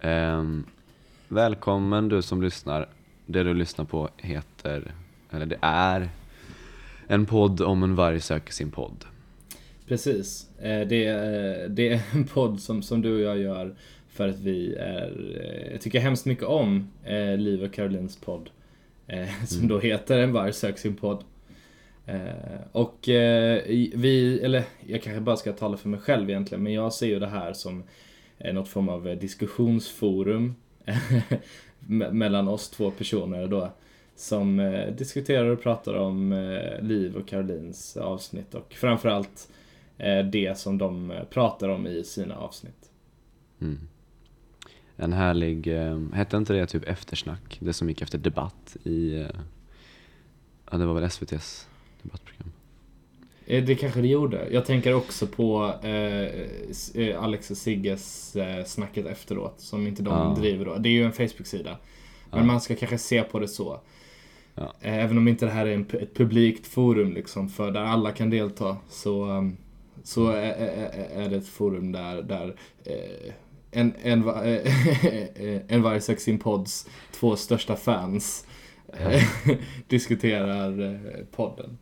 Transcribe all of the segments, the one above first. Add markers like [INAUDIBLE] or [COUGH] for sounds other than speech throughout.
Ehm, välkommen du som lyssnar. Det du lyssnar på heter, eller det är, en podd om en varg söker sin podd. Precis. Eh, Det är, det är en podd som, som du och jag gör för att vi är, eh, jag tycker hemskt mycket om eh, Liv och Carolines podd. eh, [LAUGHS] Som då heter En varg söker sin podd. Eh, Och eh, vi, eller jag kanske bara ska tala för mig själv egentligen, men jag ser ju det här som eh, Eh, något form av eh, diskussionsforum [LAUGHS] mellan oss två personer då. Som eh, diskuterar och pratar om eh, Liv och Carolines avsnitt och framförallt eh, det som de eh, pratar om i sina avsnitt. Mm. En härlig, eh, hette inte det typ eftersnack? Det som gick efter debatt i, eh, ja det var väl SVT's debattprogram. Eh, Det kanske det gjorde. Jag tänker också på eh, eh, Alex och Sigges eh, snacket efteråt som inte de Ja. driver då. Det är ju en Facebook-sida. Men Ja. man ska kanske se på det så. Ja. Eh, Även om inte det här är en, ett publikt forum liksom för där alla kan delta så, um, så är, är, är det ett forum där, där eh, en, en, va- [LAUGHS] en varje Sex sin pods två största fans [LAUGHS] diskuterar podden.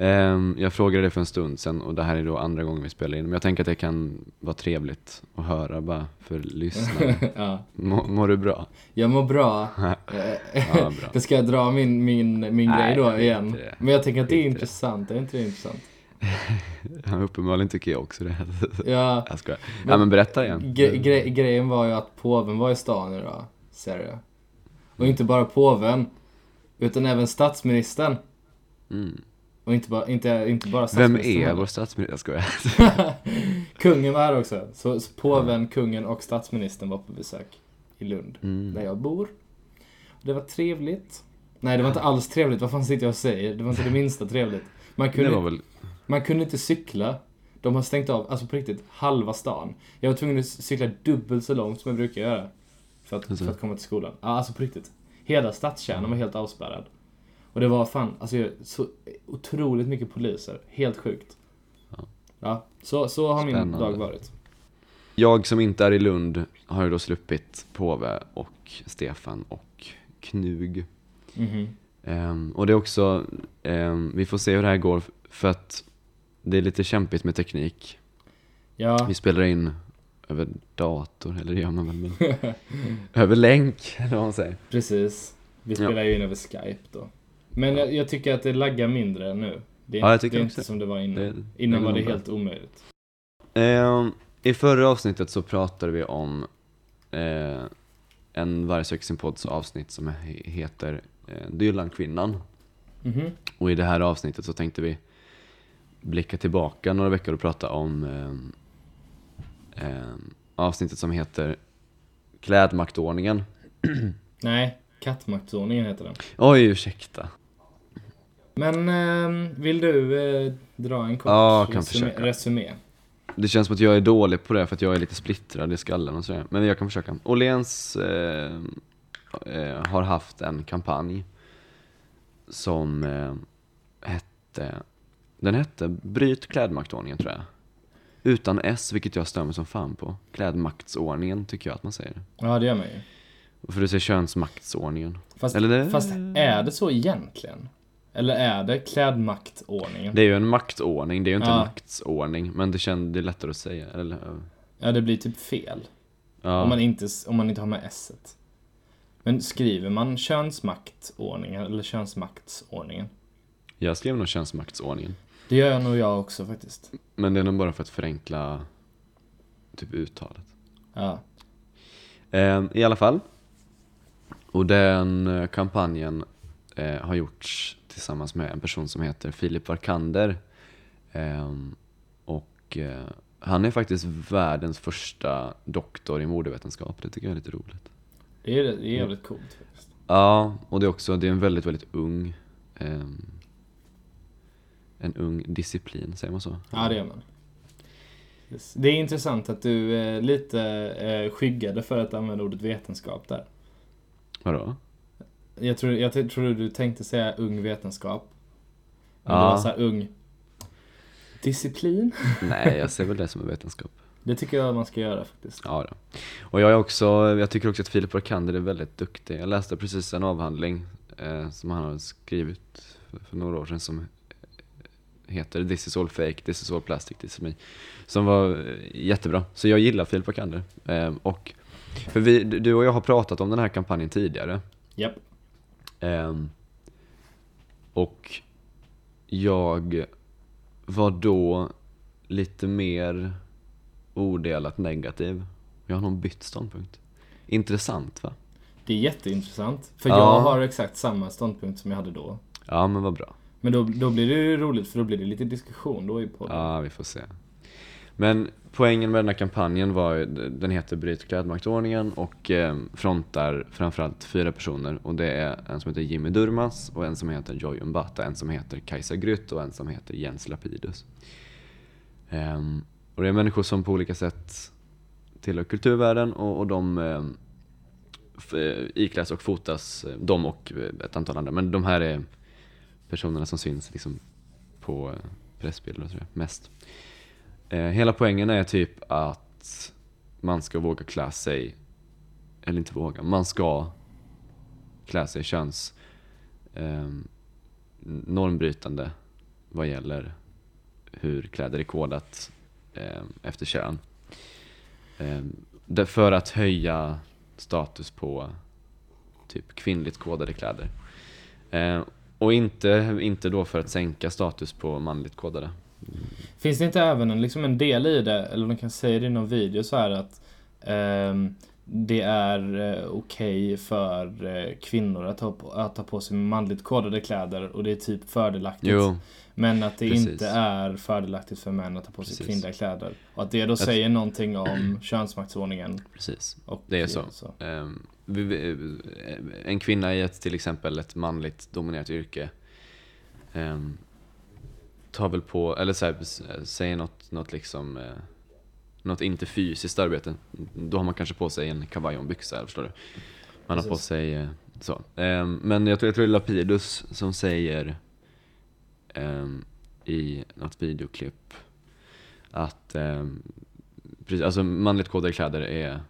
Ehm, jag frågade det för en stund sedan och det här är då andra gången vi spelar in. Men jag tänker att det kan vara trevligt att höra bara för lyssnare. [LAUGHS] ja. Må, mår du bra? Jag mår bra. [LAUGHS] Ja, bra. [LAUGHS] Det ska jag dra min, min, min Nej, grej då igen. det. Men jag tänker att det är det. intressant. Är inte det intressant? Ja, uppenbarligen tycker jag också det. Ja. Jag skojar. Ja men berätta igen. Gre- gre- grejen var ju att påven var i stan idag, ser. Och inte bara påven, utan även statsministern. Mm. Och inte bara, inte, inte bara Vem är vår statsminister? Jag skojar. [LAUGHS] Kungen var här också. Så, så påven, kungen och statsministern var på besök i Lund, Mm. där jag bor. Det var trevligt. Nej, det var inte alls trevligt. Vad fan sitter jag och säger? Det var inte det minsta trevligt. Man kunde, väl, man kunde inte cykla. De har stängt av, alltså på riktigt, halva stan. Jag var tvungen att cykla dubbelt så långt som jag brukar göra. För att, Alltså. för att komma till skolan. Ja, alltså på riktigt. Hela stadskärnan var helt avspärrad. Och det var fan, alltså så otroligt mycket poliser. Helt sjukt. Ja. Ja, så, så har min Spännande. dag varit. jag som inte är i Lund har ju då sluppit Påve och Stefan och Knug. Mhm. Ehm, och det är också, ehm, vi får se hur det här går för att det är lite kämpigt med teknik. Ja, Vi spelar in över dator, eller det gör man väl, men [LAUGHS] över länk, eller vad man säger. precis. Vi Ja. spelar ju in över Skype då. Men jag, jag tycker att det laggar mindre nu. Det är, Ja, jag tycker det är inte som det var innan. Det- innan det var går det bra. helt omöjligt. Ehm, I förra avsnittet så pratade vi om eh, en Varg söker sin podds avsnitt som he- heter eh, Dylan-kvinnan. Mhm. Och i det här avsnittet så tänkte vi blicka tillbaka några veckor och prata om ehm, ehm, avsnittet som heter Klädmaktordningen. Nej, kattmaktsordningen heter den. Oj, ursäkta. Men ehm, vill du eh, dra en kort Ja, kan resumé, resumé? Det känns som att jag är dålig på det för att jag är lite splittrad i skallen och sådär. Men jag kan försöka. Åhléns eh, eh, har haft en kampanj som eh, hette, den hette Bryt klädmaktordningen tror jag. Utan S, vilket jag mig som fan på. Klädmaktsordningen tycker jag att man säger. Ja, det gör man ju. Och För du säger könsmaktsordningen. Fast, Eller det- fast är det så egentligen? Eller är det klädmaktordningen? Det är ju en maktordning, det är ju inte Ja. en maktsordning. Men det känns, det är lättare att säga. Eller, Ja, det blir typ fel. ja. Om, man inte, om man inte har med s. Men skriver man könsmaktordningen eller könsmaktsordningen? Jag skrev nog könsmaktsordningen. Det gör nog jag också faktiskt. Men det är nog bara för att förenkla typ uttalet. Ja. Eh, I alla fall. Och den eh, kampanjen eh, har gjorts tillsammans med en person som heter Filip Varkander. Eh, och eh, han är faktiskt världens första doktor i modevetenskap. Det tycker jag är lite roligt. Det är, det är jävligt coolt faktiskt. Ja, och det är också, det är en väldigt, väldigt ung ehm, en ung disciplin, säger man så? Ja, det gör man. Det är intressant att du eh, lite eh, skyggade för att använda ordet vetenskap där. Vadå? Jag tror, jag t- trodde du tänkte säga ung vetenskap. Men Ja. det var så här ung disciplin. [LAUGHS] Nej, jag ser väl det som en vetenskap. Det tycker jag man ska göra faktiskt. Ja, då. Och jag är också, jag tycker också att Filip Arkander är väldigt duktig. Jag läste precis en avhandling eh, som han har skrivit för, för några år sedan som heter This is all fake, this is all plastic, this is me. Som var eh, jättebra. Så jag gillar Filip Arkander. Eh, och, för vi, du och jag har pratat om den här kampanjen tidigare. Japp. Ehm, och jag var då lite mer odelat negativ. Jag har nog bytt ståndpunkt. Intressant va? Det är jätteintressant. För Ja. jag har exakt samma ståndpunkt som jag hade då. Ja men vad bra. Men då, då blir det ju roligt för då blir det lite diskussion då i podden. Ja, vi får se. Men poängen med den här kampanjen var ju, den heter Bryt klädmaktordningen och eh, frontar framförallt fyra personer och det är en som heter Jimmy Durmaz och en som heter Joy Umbata, en som heter Kajsa Grytt och en som heter Jens Lapidus. Ehm, och det är människor som på olika sätt tillhör kulturvärlden och, och de ehm, eh, ikläs och fotas, eh, de och eh, ett antal andra, men de här är personerna som syns liksom på eh, pressbilder och sådär, mest. Eh, hela poängen är typ att man ska våga klä sig, eller inte våga, man ska klä sig köns eh, normbrytande vad gäller hur kläder är kodat eh, efter kön. Eh, för att höja status på typ kvinnligt kodade kläder. Eh, och inte, inte då för att sänka status på manligt kodade. Finns det inte även en, liksom en del i det, eller de kan säga det i någon video så här att ehm, det är eh, okej för eh, kvinnor att ha, på, att ha på sig manligt kodade kläder och det är typ fördelaktigt. Jo, Men att det Precis. inte är fördelaktigt för män att ha på sig Precis. kvinnliga kläder. Och att det då säger någonting om [CLEARS THROAT] könsmaktsordningen. precis. Och Det är så. Vi- vi- en kvinna i ett till exempel ett manligt dominerat yrke ehm, tar väl på, eller så här, säger något, något liksom eh, något inte fysiskt arbete. Då har man kanske på sig en kavaj och en byxa, förstår du? Man har på Precis. sig eh, så. Ehm, men jag tror, jag tror det är Lapidus som säger ehm, i något videoklipp att ehm, precis, alltså manligt kodade kläder är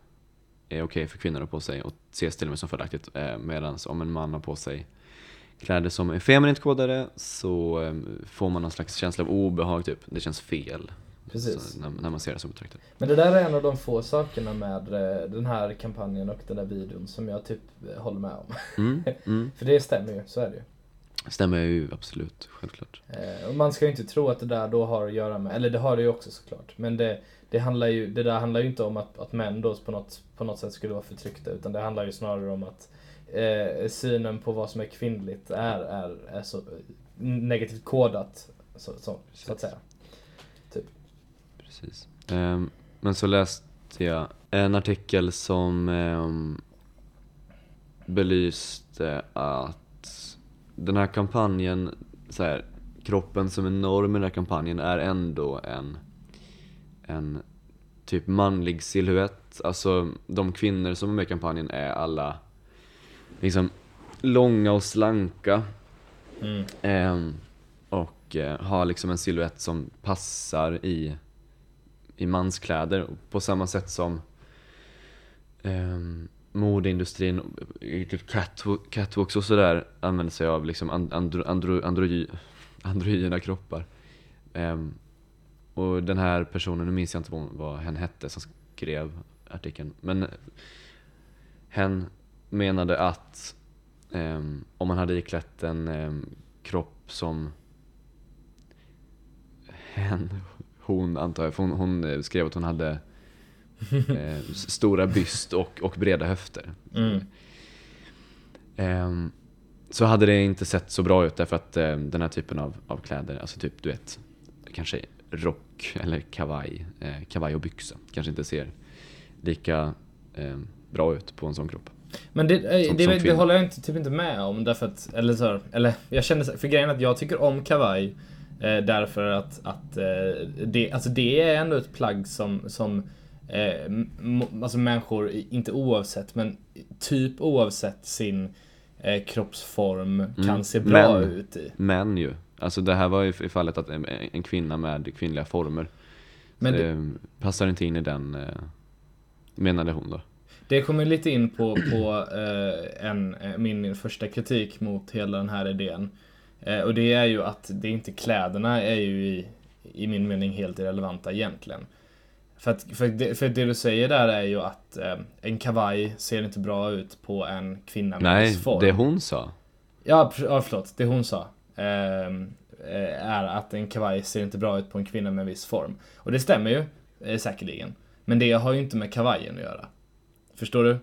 är okej för kvinnor att ha på sig och ses till och med som fördelaktigt. Eh, Medan om en man har på sig kläder som är feminint kodade så eh, får man någon slags känsla av obehag, typ. Det känns fel. Precis. Så, när, när man ser det som betraktat. Men det där är en av de få sakerna med eh, den här kampanjen och den där videon som jag typ eh, håller med om. Mm, [LAUGHS] mm. För det stämmer ju, så är det ju. Stämmer ju absolut, självklart. Eh, och man ska ju inte tro att det där då har att göra med, eller det har det ju också såklart. Men det, det, handlar ju, det där handlar ju inte om att, att män då på något, på något sätt skulle vara förtryckta. Utan det handlar ju snarare om att eh, synen på vad som är kvinnligt är, är, är så negativt kodat. Så, så, så att säga. Precis. Ehm, men så läste jag en artikel som ehm, belyste att den här kampanjen, så här, kroppen som är norm i den här kampanjen är ändå en, en typ manlig silhuett. Alltså de kvinnor som är med i kampanjen är alla liksom långa och slanka. Mm. Ehm, och eh, har liksom en silhuett som passar i, i manskläder. På samma sätt som um, modeindustrin, eh, typ catwalk, catwalks och sådär använder sig av liksom and, andro, andro, androgy, androgyna kroppar. Ehm, och den här personen, nu minns jag inte vad hen hette som skrev artikeln, men hen menade att ehm, om man hade iklätt en ehm, kropp som hen, hon antar jag, för hon, hon eh, skrev att hon hade eh, stora byst och, och breda höfter. Mm. Ehm, så hade det inte sett så bra ut därför att eh, den här typen av, av kläder, alltså typ du vet, kanske rock eller kavaj, eh, kavaj och byxa, kanske inte ser lika eh, bra ut på en sån kropp. Men det, eh, Som- det, som det, håller jag inte, typ inte med om därför att, eller så, här, eller jag känner för grejen att jag tycker om kavaj eh, därför att, att eh, det, alltså det är ändå ett plagg som, som eh, alltså människor, inte oavsett, men typ oavsett sin eh, kroppsform kan se bra Mm. Men- ut i. Men ju, alltså det här var ju i fallet att en, en kvinna med kvinnliga former Men det- det passar inte in i den, eh, menade hon då. Det kommer lite in på, på eh, en, eh, min första kritik mot hela den här idén. Eh, och det är ju att det inte kläderna är ju i, i min mening helt irrelevanta egentligen. För, att, för, det, för det du säger där är ju att eh, en kavaj ser inte bra ut på en kvinna med Nej, viss form. det hon sa. Ja, ja, förlåt. Det hon sa. ehm, eh, är att en kavaj ser inte bra ut på en kvinna med en viss form. Och det stämmer ju, eh, säkerligen. Men det har ju inte med kavajen att göra. Förstår du?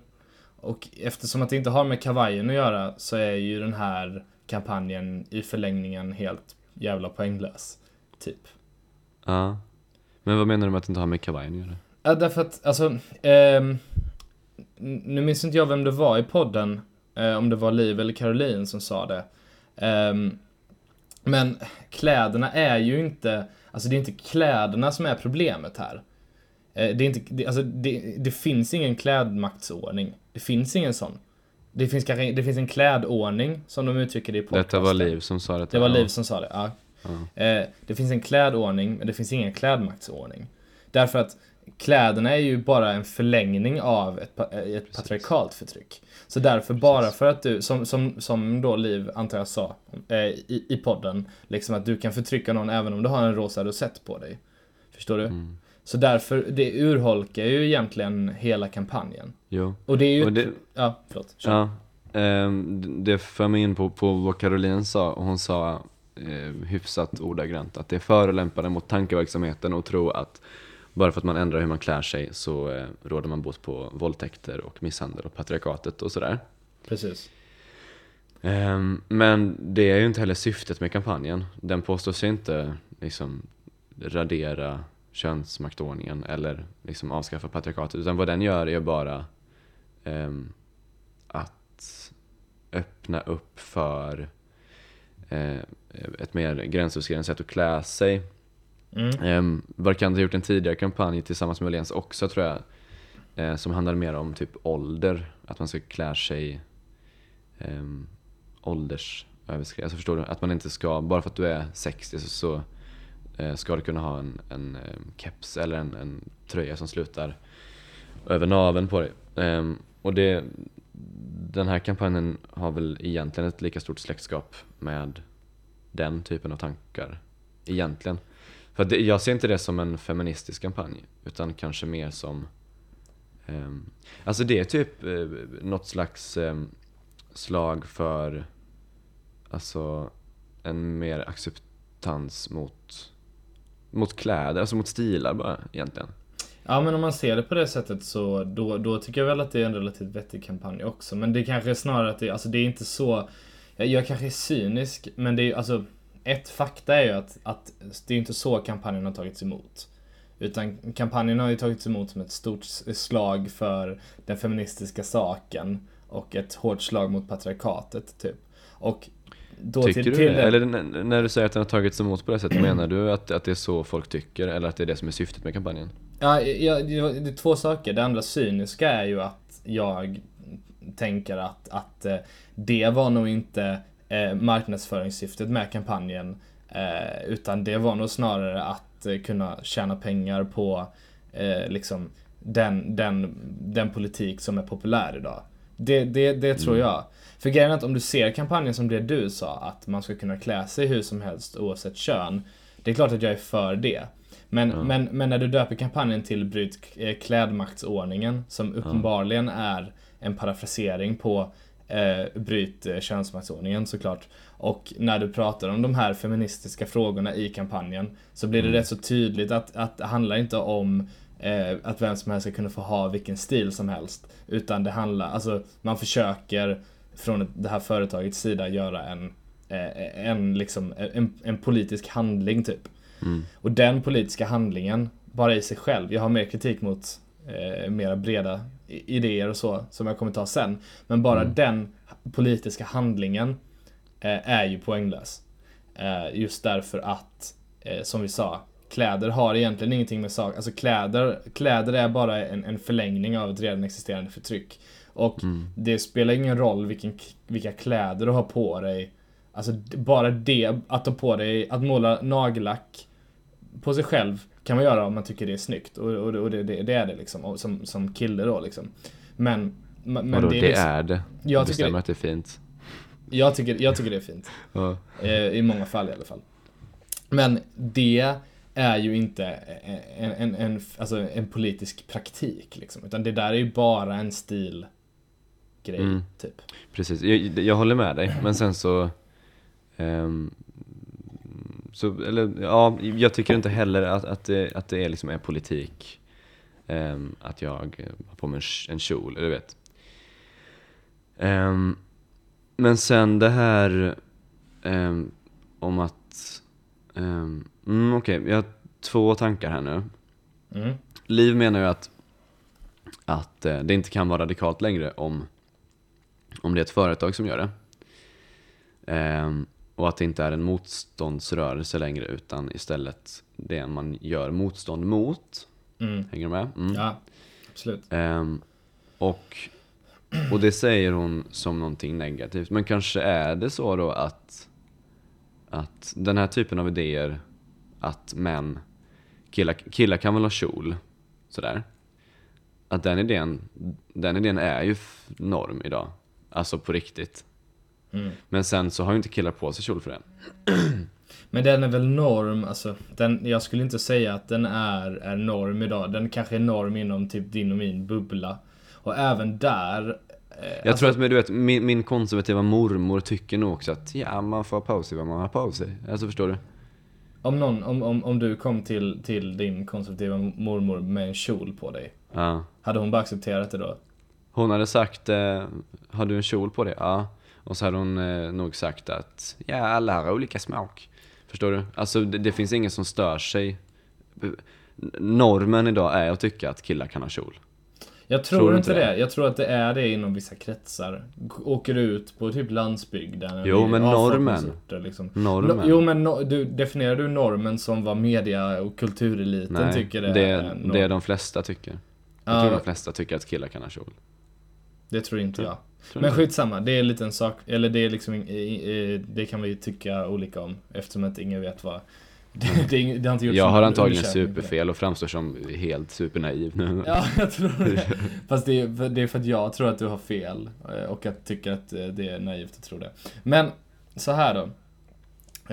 Och eftersom att det inte har med kavajen att göra så är ju den här kampanjen i förlängningen helt jävla poänglös. Typ. Ja. Men vad menar du med att det inte har med kavajen att göra? Ja, därför att, alltså, n- nu minns inte jag vem det var i podden, eh, om det var Liv eller Caroline som sa det. Ehm, men kläderna är ju inte, alltså det är inte kläderna som är problemet här. Eh, det, är inte, det, alltså det, det finns ingen klädmaktsordning. Det finns ingen sån. Det finns, det finns en klädordning, som de uttrycker det i podcasten. Detta var Liv som sa detta. Det var. Liv som sa det, ja. Ja. Eh, det finns en klädordning, men det finns ingen klädmaktsordning. Därför att kläderna är ju bara en förlängning av ett, eh, ett patriarkalt förtryck. Så därför, bara för att du, som, som, som då Liv, antar jag sa, eh, i, i podden, liksom att du kan förtrycka någon även om du har en rosa rosett på dig. Förstår du? Mm. Så därför, det urholkar ju egentligen hela kampanjen. Jo. Och det är ju... Det, Ja, förlåt. Kör. ja, ehm, det för mig in på, på vad Caroline sa. Hon sa eh, hyfsat ordagrant att det är förolämpande mot tankeverksamheten och tro att bara för att man ändrar hur man klär sig så eh, råder man bot på våldtäkter och misshandel och patriarkatet och sådär. Precis. Ehm, men det är ju inte heller syftet med kampanjen. Den påstår sig inte liksom radera könsmaktordningen eller liksom avskaffa patriarkatet. Utan vad den gör är bara ehm, att öppna upp för eh, ett mer gränsöverskridande sätt att klä sig. Mm. Um, Varkant har gjort en tidigare kampanj tillsammans med Åhléns också tror jag. Eh, som handlar mer om typ ålder. Att man ska klä sig um, åldersöverskridande. Alltså förstår du? Att man inte ska, bara för att du är 60 så, så Eh, ska du kunna ha en, en eh, keps eller en, en tröja som slutar över naveln på dig. Ehm, och det, den här kampanjen har väl egentligen ett lika stort släktskap med den typen av tankar. Egentligen. För det, jag ser inte det som en feministisk kampanj, utan kanske mer som ehm, Alltså det är typ eh, något slags ehm, slag för Alltså en mer acceptans mot mot kläder, alltså mot stilar bara egentligen. Ja men om man ser det på det sättet så då, då tycker jag väl att det är en relativt vettig kampanj också. Men det är kanske snarare att det, alltså det är inte så, jag, jag kanske är cynisk men det är alltså ett fakta är ju att, att det är inte så kampanjen har tagits emot. Utan kampanjen har ju tagits emot som ett stort slag för den feministiska saken och ett hårt slag mot patriarkatet typ. Och då Tycker till, du till det? det- Eller när du säger att den har tagits emot på det sättet, menar du att, att det är så folk tycker? Eller att det är det som är syftet med kampanjen? Ja, ja, det är två saker. Det andra cyniska är ju att jag tänker att, att eh, det var nog inte eh, marknadsföringssyftet med kampanjen. Eh, utan det var nog snarare att kunna tjäna pengar på liksom den, den, den politik som är populär idag. Det, det, det tror Mm. jag. För grejen är att om du ser kampanjen som det du sa, att man ska kunna klä sig hur som helst oavsett kön. Det är klart att jag är för det. Men, Ja. men, men när du döper kampanjen till Bryt eh, klädmaktsordningen, som uppenbarligen är en parafrasering på eh, Bryt eh, könsmaktsordningen såklart. Och när du pratar om de här feministiska frågorna i kampanjen så blir det Mm. rätt så tydligt att, att det handlar inte om eh, att vem som helst ska kunna få ha vilken stil som helst. Utan det handlar, alltså man försöker från det här företagets sida göra en, eh, en, liksom, en, en politisk handling typ. Mm. Och den politiska handlingen, bara i sig själv, jag har mer kritik mot eh, mera breda idéer och så, som jag kommer ta sen. Men bara Mm. den politiska handlingen eh, är ju poänglös. Eh, just därför att, eh, som vi sa, kläder har egentligen ingenting med sak, alltså kläder, kläder är bara en, en förlängning av ett redan existerande förtryck. Och Mm. det spelar ingen roll vilken, vilka kläder du har på dig. Alltså bara det, att ta på dig, att måla nagellack på sig själv kan man göra om man tycker det är snyggt. Och, och, och det, det, det, är det liksom, som, som kille då liksom. Men... men Vadå, det, är det liksom, är det? Jag det tycker det- att det är fint. jag, tycker, jag tycker det är fint. Ja. Eh, I många fall i alla fall. Men det är ju inte en, en, en, alltså en politisk praktik liksom. Utan det där är ju bara en stilgrej, Mm. typ. Precis, jag, jag håller med dig, men sen så... ehm, så eller, ja, jag tycker inte heller att, att, det, att det är, liksom är politik. ehm, att jag har på mig en, en kjol, eller vet. Ehm, men sen det här om att... Um, mm, Okej, jag har två tankar här nu. Mm. Liv menar ju att, att eh, det inte kan vara radikalt längre om, om det är ett företag som gör det. Ehm, och att det inte är en motståndsrörelse längre utan istället det man gör motstånd mot. Mm. Hänger du med? Mm. Ja, absolut. Ehm, och, och det säger hon som någonting negativt. Men kanske är det så då att, att den här typen av idéer, att män, killar, killar kan väl ha kjol, sådär. Att den idén, den idén är ju norm idag. Alltså på riktigt. Mm. Men sen så har ju inte killar på sig kjol för det. [CLEARS THROAT] Men den är väl norm, alltså. Den, jag skulle inte säga att den är, är norm idag. Den kanske är norm inom typ din och min bubbla. Och även där... Eh, Jag alltså, tror att men du vet, min, min konservativa mormor tycker nog också att ja, man får ha på sig vad man har på sig. Alltså förstår du? om, någon, om, om, om du kom till, till din konservativa mormor med en kjol på dig. Ja. Hade hon bara accepterat det då? Hon hade sagt, eh, har du en kjol på dig? Ja. Och så hade hon eh, nog sagt att, ja alla har olika smak. Förstår du? Alltså det, det finns ingen som stör sig. Normen idag är att tycka att killar kan ha kjol. Jag tror, Tror inte det. det? Jag tror att det är det inom vissa kretsar. Åker ut på typ landsbygden. Jo, men normen. Liksom. Normen. No, jo men no, du, definierar du normen som vad media och kultureliten Nej, tycker det, det, är norm? det är de flesta tycker. Jag Ja, tror de flesta tycker att killar kan ha kjol. det tror inte jag. Tror Men skitsamma, det är en liten sak, eller det är liksom, det kan vi tycka olika om eftersom att ingen vet vad det, det, är det har inte gjorts Jag har antagligen superfel och framstår som helt supernaiv nu. [LAUGHS] Ja, jag tror det. [LAUGHS] Fast det är, för- det är för att jag tror att du har fel eh, och att tycker att eh, det är naivt att tro det. Men, så här då.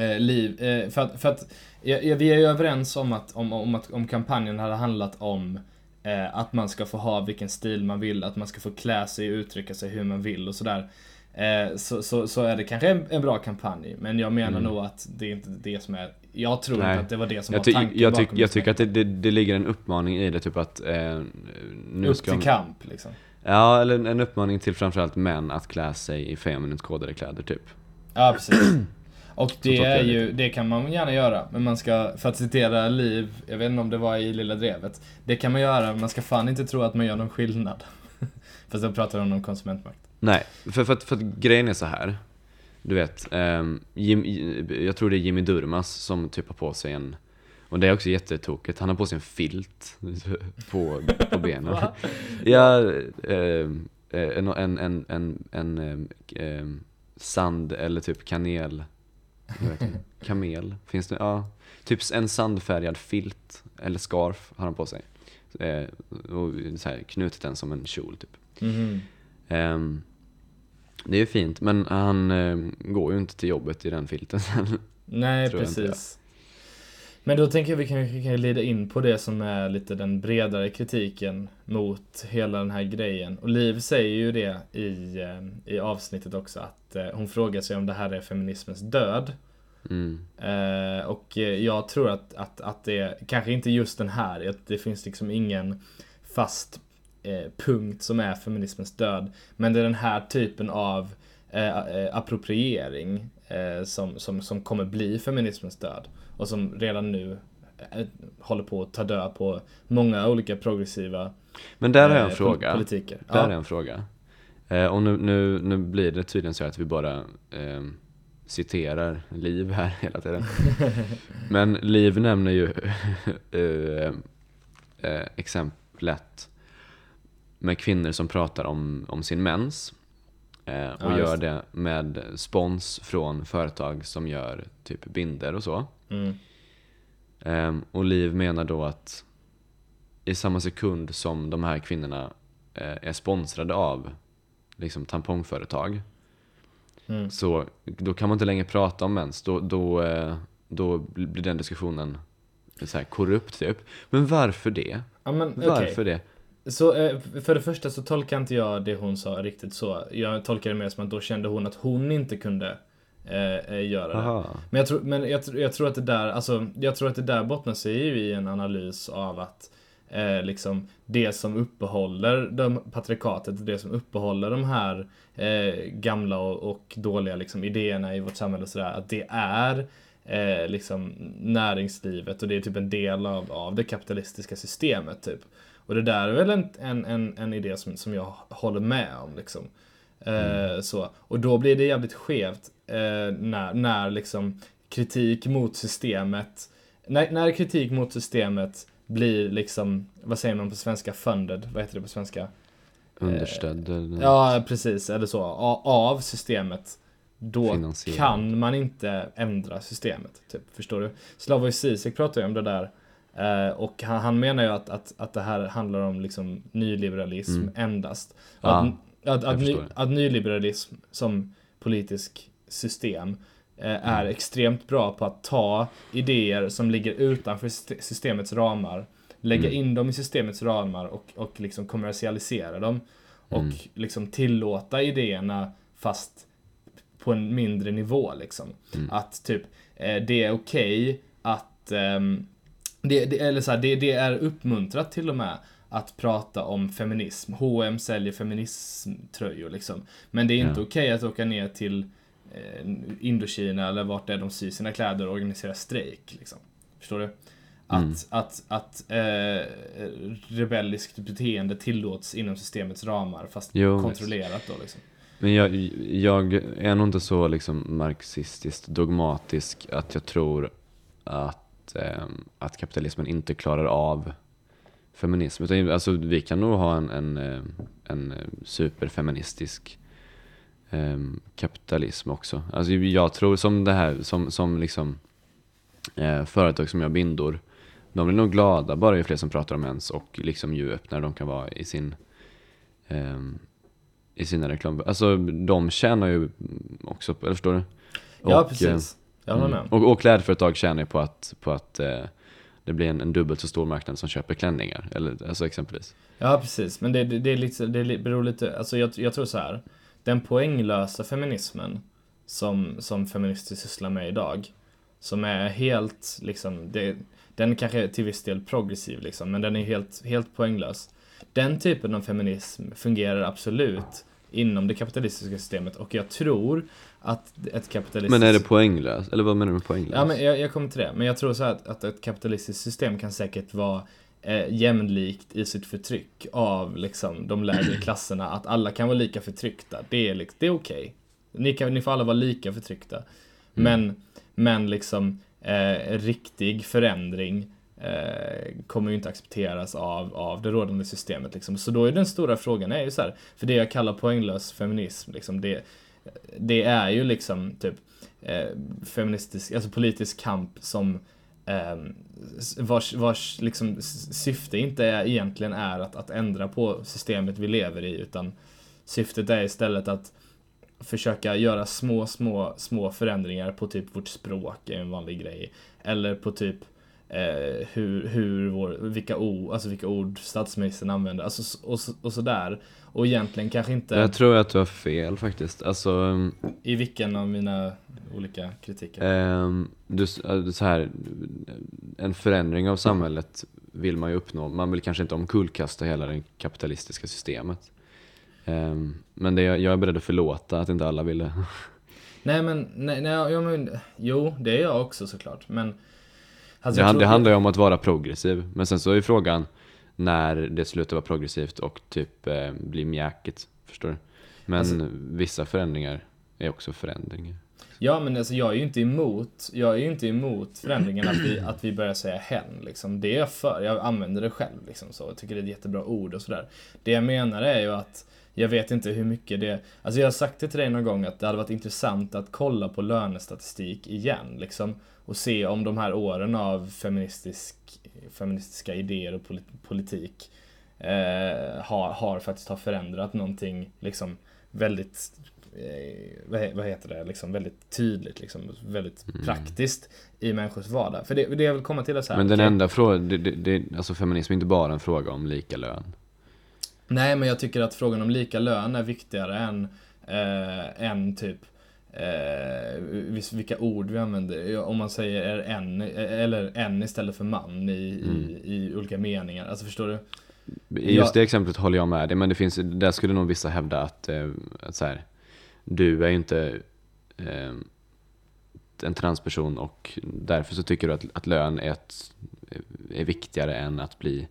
Eh, liv, eh, för att, för att ja, ja, vi är ju överens om att om, om, att, om kampanjen hade handlat om eh, att man ska få ha vilken stil man vill, att man ska få klä sig och uttrycka sig hur man vill och sådär. Eh, så, så, så är det kanske en, en bra kampanj, men jag menar Mm. nog att det är inte det som är... Jag tror Nej. inte att det var det som Jag, var ty tanken jag, tyck bakom jag tycker att det, det, det ligger en uppmaning i det, typ att eh, nu Upp ska till de- kamp liksom. Ja, eller en- en uppmaning till framförallt män att klä sig i feminint kodade kläder typ. Ja, precis. Och det är ju, det kan man gärna göra. Men man ska, för att citera Liv, jag vet inte om det var i Lilla Drevet. Det kan man göra, men man ska fan inte tro att man gör någon skillnad. [LAUGHS] Fast då pratar om konsumentmakt. Nej, för, för, för att grejen är så här. Du vet, ehm, Jim, jag tror det är Jimmy Durmas som typ har på sig en och det är också jättetokigt, han har på sig en filt [LAUGHS] på, på [LAUGHS] benen. Ja, eh, en, en, en, en, en ehm, sand eller typ kanel, jag vet inte, [LAUGHS] kamel, finns det? Ja, typ en sandfärgad filt eller scarf har han på sig. Eh, och så här, knutit den som en kjol typ. Mhm. Ehm, det är fint, men han ehm, går ju inte till jobbet i den filten [LAUGHS] sen. Nej, precis. Men då tänker jag vi kan, vi kan lida in på det som är lite den bredare kritiken mot hela den här grejen. Och Liv säger ju det i, eh, i avsnittet också, att eh, hon frågar sig om det här är feminismens död. Mm. Eh, och eh, jag tror att, att, att det, kanske inte just den här, att det finns liksom ingen fast eh, punkt som är feminismens död. Men det är den här typen av eh, eh, appropriering eh, som, som, som kommer bli feminismens död. Och som redan nu eh, håller på att ta död på många olika progressiva Men där har jag en eh, fråga. pol- politiker. Där Ja. är en fråga. Eh, och nu, nu, nu blir det tydligen så att vi bara ehm, citerar Liv här [LAUGHS] hela tiden. [LAUGHS] Men Liv nämner ju [LAUGHS] eh, eh, exemplet med kvinnor som pratar om, om sin mens. Eh, och Ja, gör det med spons från företag som gör typ binder och så. Mm. Ehm, och Liv menar då att i samma sekund som de här kvinnorna eh, är sponsrade av liksom tampongföretag Mm. så då kan man inte längre prata om mens. Då, då, eh, då blir den diskussionen så här korrupt typ. Men varför det? Ja, men. Varför det? Så eh, för det första så tolkar inte jag det hon sa riktigt så. Jag tolkar det mer som att då kände hon att hon inte kunde eh, eh, göra det. Aha. Men, jag tror, men jag, jag tror att det där, alltså, jag tror att det där bottnar sig ju i en analys av att eh, liksom det som uppehåller de, patriarkatet, det som uppehåller de här eh, gamla och, och dåliga liksom, idéerna i vårt samhälle och sådär, att det är eh, liksom näringslivet och det är typ en del av, av det kapitalistiska systemet typ. Och det där är väl en, en, en, en idé som, som jag håller med om liksom. Eh, så. Och då blir det jävligt skevt eh, när, när liksom kritik mot systemet när, när kritik mot systemet blir liksom, vad säger man på svenska, funded, vad heter det på svenska? Understödd eller Ja, precis, eller så, av systemet. Då kan man inte ändra systemet, typ, förstår du? Slavoj Zizek pratar ju om det där. Eh, Och han, han menar ju att, att, att det här handlar om liksom nyliberalism Mm. endast. Ja, att, att, att, ny, att nyliberalism som politisk system eh, är extremt bra på att ta idéer som ligger utanför syste- systemets ramar, lägga Mm. in dem i systemets ramar och, och liksom kommersialisera dem. Och Mm. liksom tillåta idéerna fast på en mindre nivå liksom. Mm. Att typ, eh, det är okej att, ehm, det, det, eller så här, det, det är uppmuntrat till och med att prata om feminism. H&M säljer feminismtröjor liksom. Men det är inte Ja. okej att åka ner till eh, Indokina eller vart det är de syr sina kläder och organisera strejk. Liksom. Förstår du? Att, Mm. att, att eh, rebelliskt beteende tillåts inom systemets ramar fast Jo, kontrollerat då liksom. Men jag, jag är nog inte så liksom marxistiskt dogmatisk att jag tror att, ehm, att kapitalismen inte klarar av feminism. Utan, alltså, vi kan nog ha en, en, eh, en eh, superfeministisk ehm, kapitalism också. Alltså, jag tror som det här, som, som liksom eh, företag som gör bindor, de blir nog glada bara ju fler som pratar om ens och liksom ju öppnare de kan vara i sin ehm, i sina reklam. Alltså de tjänar ju också på, eller förstår du? Ja, Och, precis. Jag håller Mm. med. Och, och klädföretag tjänar ju på att, på att eh, det blir en, en dubbelt så stor marknad som köper klänningar. Eller, alltså exempelvis. Ja, precis. Men det, det, det, är lite, det beror lite, alltså jag, jag tror så här. Den poänglösa feminismen som, som feminister sysslar med idag, som är helt, liksom, det, den kanske är till viss del progressiv liksom, men den är helt, helt poänglös. Den typen av feminism fungerar absolut inom det kapitalistiska systemet och jag tror att ett kapitalistiskt... Men är det poänglöst? Eller vad menar du med poänglöst? Ja, men jag, jag kommer till det. Men jag tror så här att, att ett kapitalistiskt system kan säkert vara eh, jämlikt i sitt förtryck av liksom, de lägre [CLEARS THROAT] klasserna. Att alla kan vara lika förtryckta. Det är, liksom, det är okej. Ni, kan, ni får alla vara lika förtryckta. Men, men liksom eh, riktig förändring Eh, kommer ju inte accepteras av, av det rådande systemet. Liksom. Så då är den stora frågan är ju så här, för det jag kallar poänglös feminism, liksom, det, det är ju liksom typ eh, feministisk, alltså politisk kamp som eh, vars, vars liksom syfte inte är, egentligen är att, att ändra på systemet vi lever i utan syftet är istället att försöka göra små, små, små förändringar på typ vårt språk är en vanlig grej. Eller på typ eh, hur, hur vår, vilka, ord, alltså vilka ord statsministern använder, alltså, och, så- och sådär. Och egentligen kanske inte Jag tror att du har fel faktiskt. Alltså, i vilken av mina olika kritiker. ehm, du, s- äh, så här, en förändring av samhället vill man ju uppnå. Man vill kanske inte omkullkasta hela det kapitalistiska systemet. Ehm, men det, jag är beredd att förlåta att inte alla ville. [LAUGHS] Nej men, nej, nej, ja, men, jo det är jag också såklart. Men alltså, Det, jag han- tror- det handlar ju om att vara progressiv. Men sen så är ju frågan när det slutar vara progressivt och typ eh, blir mjäkigt. Förstår du? Men Alltså- vissa förändringar är också förändringar. Ja men alltså jag är ju inte emot, jag är inte emot förändringen att vi, [CLEARS THROAT] att vi börjar säga hen liksom. Det är jag för, jag använder det själv liksom så. Jag tycker det är ett jättebra ord och sådär. Det jag menar är ju att jag vet inte hur mycket det... Alltså jag har sagt det till dig någon gång att det hade varit intressant att kolla på lönestatistik igen liksom. Och se om de här åren av feministisk, feministiska idéer och politik eh, har, har faktiskt har förändrat någonting liksom väldigt eh, vad heter det, liksom väldigt tydligt, liksom, väldigt mm. praktiskt i människors vardag. För det, det jag vill komma till är så här, Men den okay. enda frågan, det, det, alltså feminism är inte bara en fråga om lika lön. Nej, men jag tycker att frågan om lika lön är viktigare än, eh, än typ eh, vilka ord vi använder. Om man säger en, eller en istället för man i, mm. i, i olika meningar. Alltså förstår du? I just det exemplet håller jag med dig, men det finns, där skulle nog vissa hävda att, eh, att så här, du är ju inte eh, en transperson och därför så tycker du att, att lön är, ett, är viktigare än att bli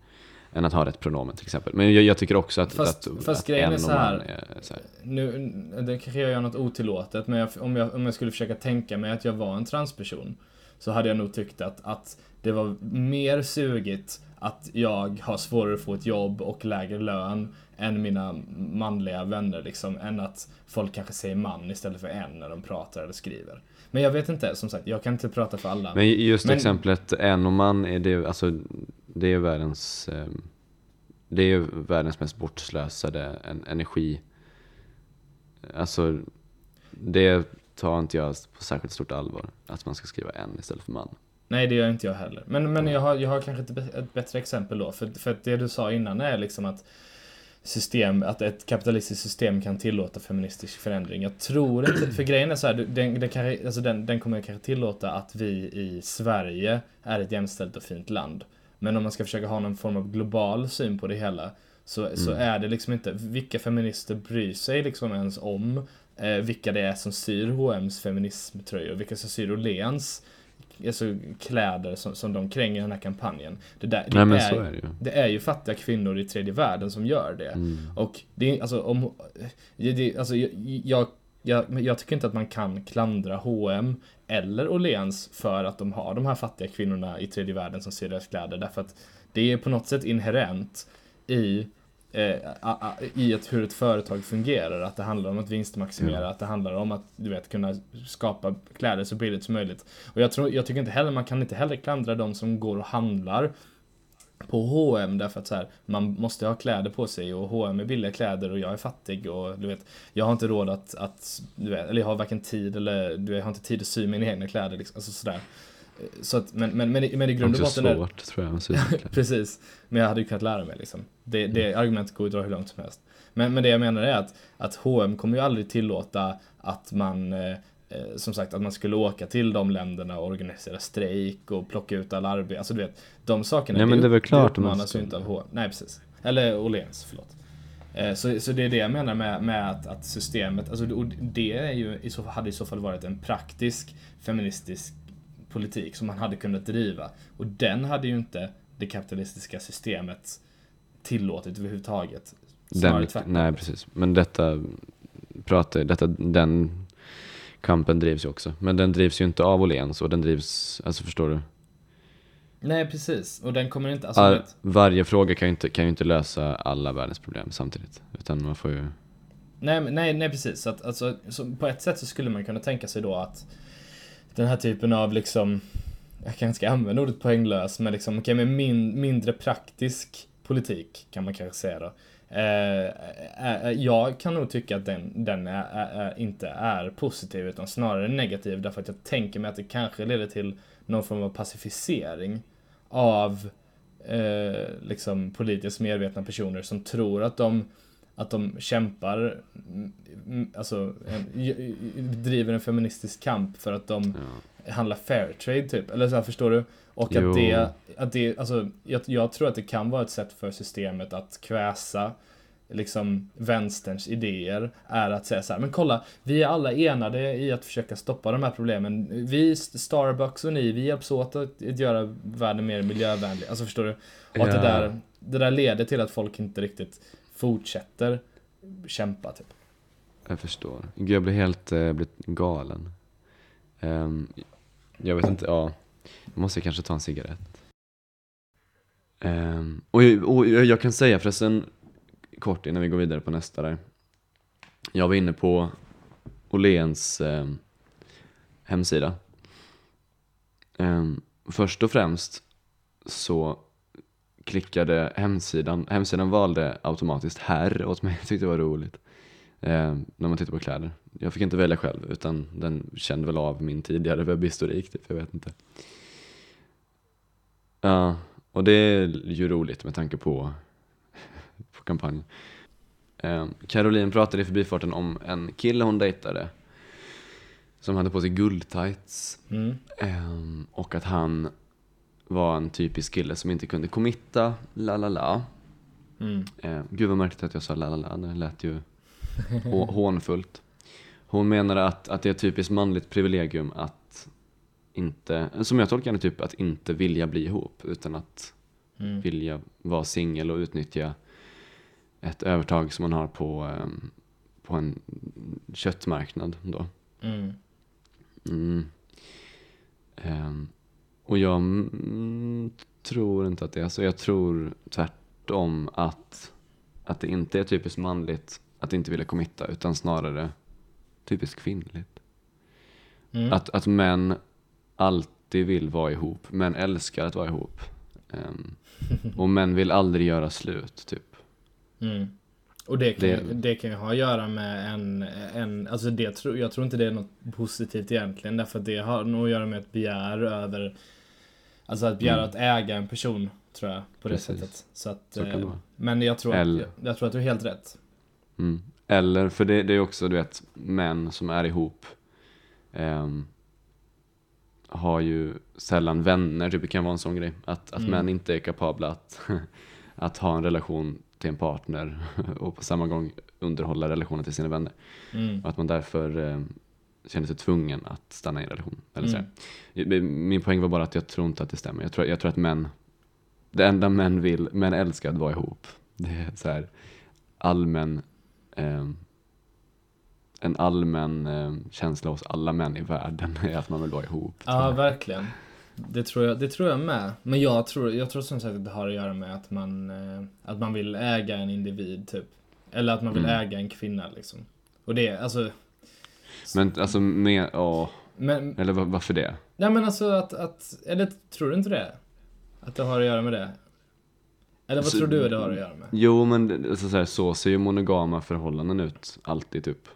än att ha rätt pronomen till exempel. Men jag, jag tycker också att, fast, att, fast att grejen är så här, är så här. Nu, det kanske jag gör något otillåtet, men jag, om, jag, om jag skulle försöka tänka mig att jag var en transperson så hade jag nog tyckt att, att det var mer sugigt att jag har svårare att få ett jobb och lägre lön än mina manliga vänner liksom, än att folk kanske säger man istället för en när de pratar eller skriver. Men jag vet inte, som sagt, jag kan inte prata för alla. Men just men... exemplet en och man, är det, alltså, det är världens, eh, det är världens mest bortslösade energi. Alltså, det tar inte jag på särskilt stort allvar, att man ska skriva en istället för man. Nej, det gör inte jag heller. Men, men jag, har, jag har kanske ett, ett bättre exempel då. För, för det du sa innan är liksom att system, att ett kapitalistiskt system kan tillåta feministisk förändring. Jag tror inte, [CLEARS THROAT] för grejen är så här, den, den, kan, alltså den, den kommer kanske tillåta att vi i Sverige är ett jämställt och fint land. Men om man ska försöka ha någon form av global syn på det hela så, mm. så är det liksom inte, vilka feminister bryr sig liksom ens om eh, vilka det är som styr H&M's feminismtröjor, vilka som styr Åhléns alltså, kläder som, som de kränger i den här kampanjen. Det, där, det, Nej, är, är det, ju. det är ju fattiga kvinnor i tredje världen som gör det. Mm. Och det är alltså om... Det, alltså, jag, jag jag, jag, tycker inte att man kan klandra H&M eller Åhléns för att de har de här fattiga kvinnorna i tredje världen som ser deras kläder. Därför att det är på något sätt inherent i eh, i ett, hur ett företag fungerar. Att det handlar om att vinstmaximera, mm. att det handlar om att du vet, kunna skapa kläder så billigt som möjligt. Och jag, tror, jag tycker inte heller, man kan inte heller klandra de som går och handlar på H&M därför att så här, man måste ha kläder på sig och H&M är billiga kläder och jag är fattig och du vet, jag har inte råd att, att du vet, eller jag har varken tid eller du vet, jag har inte tid att sy mina egna kläder liksom, alltså sådär. Så att, men, men, men, men i grund och botten... Det är svårt tror jag. [LAUGHS] precis. Men jag hade ju kunnat lära mig liksom. Det, det mm. argumentet går ju att dra hur långt som helst. Men, men det jag menar är att, att H&M kommer ju aldrig tillåta att man eh, som sagt, att man skulle åka till de länderna och organisera strejk och plocka ut all arbete. Alltså du vet, de sakerna. Nej, men det är väl klart. Det uppmanas ju inte av H&M. Nej, precis. Eller Åhléns, förlåt. Eh, så, så det är det jag menar med, med att, att systemet, alltså det är ju, i så, hade i så fall varit en praktisk feministisk politik som man hade kunnat driva. Och den hade ju inte det kapitalistiska systemet tillåtit överhuvudtaget. Den, nej, precis. Men detta pratar, detta, den kampen drivs ju också. Men den drivs ju inte av Åhléns och den drivs, alltså förstår du? Nej, precis. Och den kommer inte, alltså, All, Varje fråga kan ju, inte, kan ju inte lösa alla världens problem samtidigt. Utan man får ju... Nej, nej, nej precis. Så att, alltså, så på ett sätt så skulle man kunna tänka sig då att den här typen av liksom, jag kanske ska använda ordet poänglös, men liksom, okay, med min, mindre praktisk politik kan man kanske säga då. Eh, eh, eh, jag kan nog tycka att den, den är, är, inte är positiv utan snarare negativ därför att jag tänker mig att det kanske leder till någon form av pacificering av eh, liksom politiskt medvetna personer som tror att de att de kämpar, mm, mm, alltså driver en feministisk kamp för att de ja handlar fair trade typ. Eller så här, förstår du? Och att det, att det, alltså jag, jag, tror att det kan vara ett sätt för systemet att kväsa liksom vänsterns idéer är att säga så här, men kolla, vi är alla enade i att försöka stoppa de här problemen. Vi, Starbucks och ni, vi hjälps åt att göra världen mer miljövänlig. Alltså förstår du? Och att det där, det där leder till att folk inte riktigt fortsätter kämpa typ. Jag förstår. Gud, jag blir helt eh, blir galen. Um, jag vet inte, ja. Jag måste kanske ta en cigarett. Um, och, och jag kan säga förresten, kort innan vi går vidare på nästa där. Jag var inne på Åhléns um, hemsida. Um, först och främst så klickade hemsidan, hemsidan valde automatiskt herr åt mig, jag tyckte det var roligt. Um, när man tittar på kläder. Jag fick inte välja själv utan den kände väl av min tidigare webbhistorik typ, jag vet inte. Ja, och det är ju roligt med tanke på, [LAUGHS] på kampanjen. Eh, Caroline pratade i förbifarten om en kille hon dejtade som hade på sig guldtights Mm. eh, och att han var en typisk kille som inte kunde committa, la la la. Mm. Eh, gud vad märkligt att jag sa la la la, det lät ju [LAUGHS] hå- hånfullt. Hon menade att, att det är typiskt manligt privilegium att inte, som jag tolkar det, typ att inte vilja bli ihop utan att Mm. vilja vara singel och utnyttja ett övertag som man har på, ehm, på en köttmarknad då. Mm. Mm. Ehm, och jag mm, tror inte att det är så. Jag tror tvärtom att, att det inte är typiskt manligt att inte vilja committa utan snarare typiskt kvinnligt. Mm. Att, att män alltid vill vara ihop, män älskar att vara ihop. Ehm, [LAUGHS] och män vill aldrig göra slut, typ. Mm. Och det kan, Det- det... kan ju ha att göra med en, en alltså det tror, jag tror inte det är något positivt egentligen därför att det har nog att göra med ett begär över Alltså att begära Mm. att äga en person tror jag på det Precis. sättet. Så att, Så eh, men jag tror, att, jag, jag tror att du är helt rätt. Mm. Eller, för det, det är också, du vet, män som är ihop ehm, har ju sällan vänner, typ det kan vara en sån grej. Att, att Mm. män inte är kapabla att, [LAUGHS] att ha en relation till en partner [LAUGHS] och på samma gång underhålla relationen till sina vänner. Mm. Och att man därför ehm, känner sig tvungen att stanna i en relation. Eller så Mm. Min poäng var bara att jag tror inte att det stämmer. Jag tror, jag tror att män, det enda män vill, män älskar att vara ihop. Det är så här allmän, en allmän ehm, känsla hos alla män i världen är att man vill vara ihop. Ja, verkligen. Det tror, jag, det tror jag med. Men jag tror, jag tror som sagt att det har att göra med att man, eh, att man vill äga en individ typ. Eller att man vill Mm. äga en kvinna liksom. Och det, alltså. Men alltså, med, ja, Men, eller var, varför det? nej men alltså att, att, eller tror du inte det? Att det har att göra med det? Eller vad Så- tror du det har att göra med? Jo, men det- alltså, så, här, så ser ju monogama förhållanden ut, alltid typ.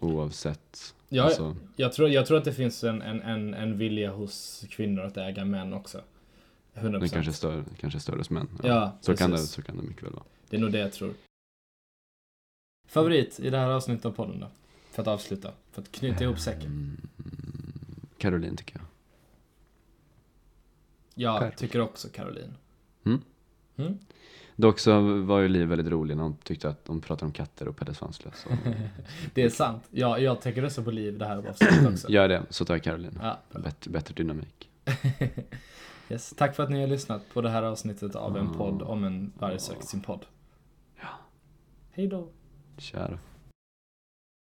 Oavsett. Ja, alltså, Jag tror, jag tror att det finns en, en, en, en vilja hos kvinnor att äga män också. 100%. den kanske är större, kanske är större hos män. Ja, så, kan det, precis. så kan det mycket väl vara. Det är nog det jag tror. Favorit i det här avsnittet av podden då? För att avsluta. För att knyta ihop säcken. Mm, Caroline tycker jag. Jag Per. tycker också Caroline. Mm. Mm. Dock så var ju Liv väldigt rolig när hon tyckte att de pratade om katter och Pelle Svanslös. Så [LAUGHS] Det är sant. Ja, jag tänker också på liv det här avsnittet också. Gör det, så tar jag Caroline. Ja. Bättre, bättre dynamik. [LAUGHS] Yes. Tack för att ni har lyssnat på det här avsnittet av en podd om en varg söker sin podd. Ja. Hej då. Kära.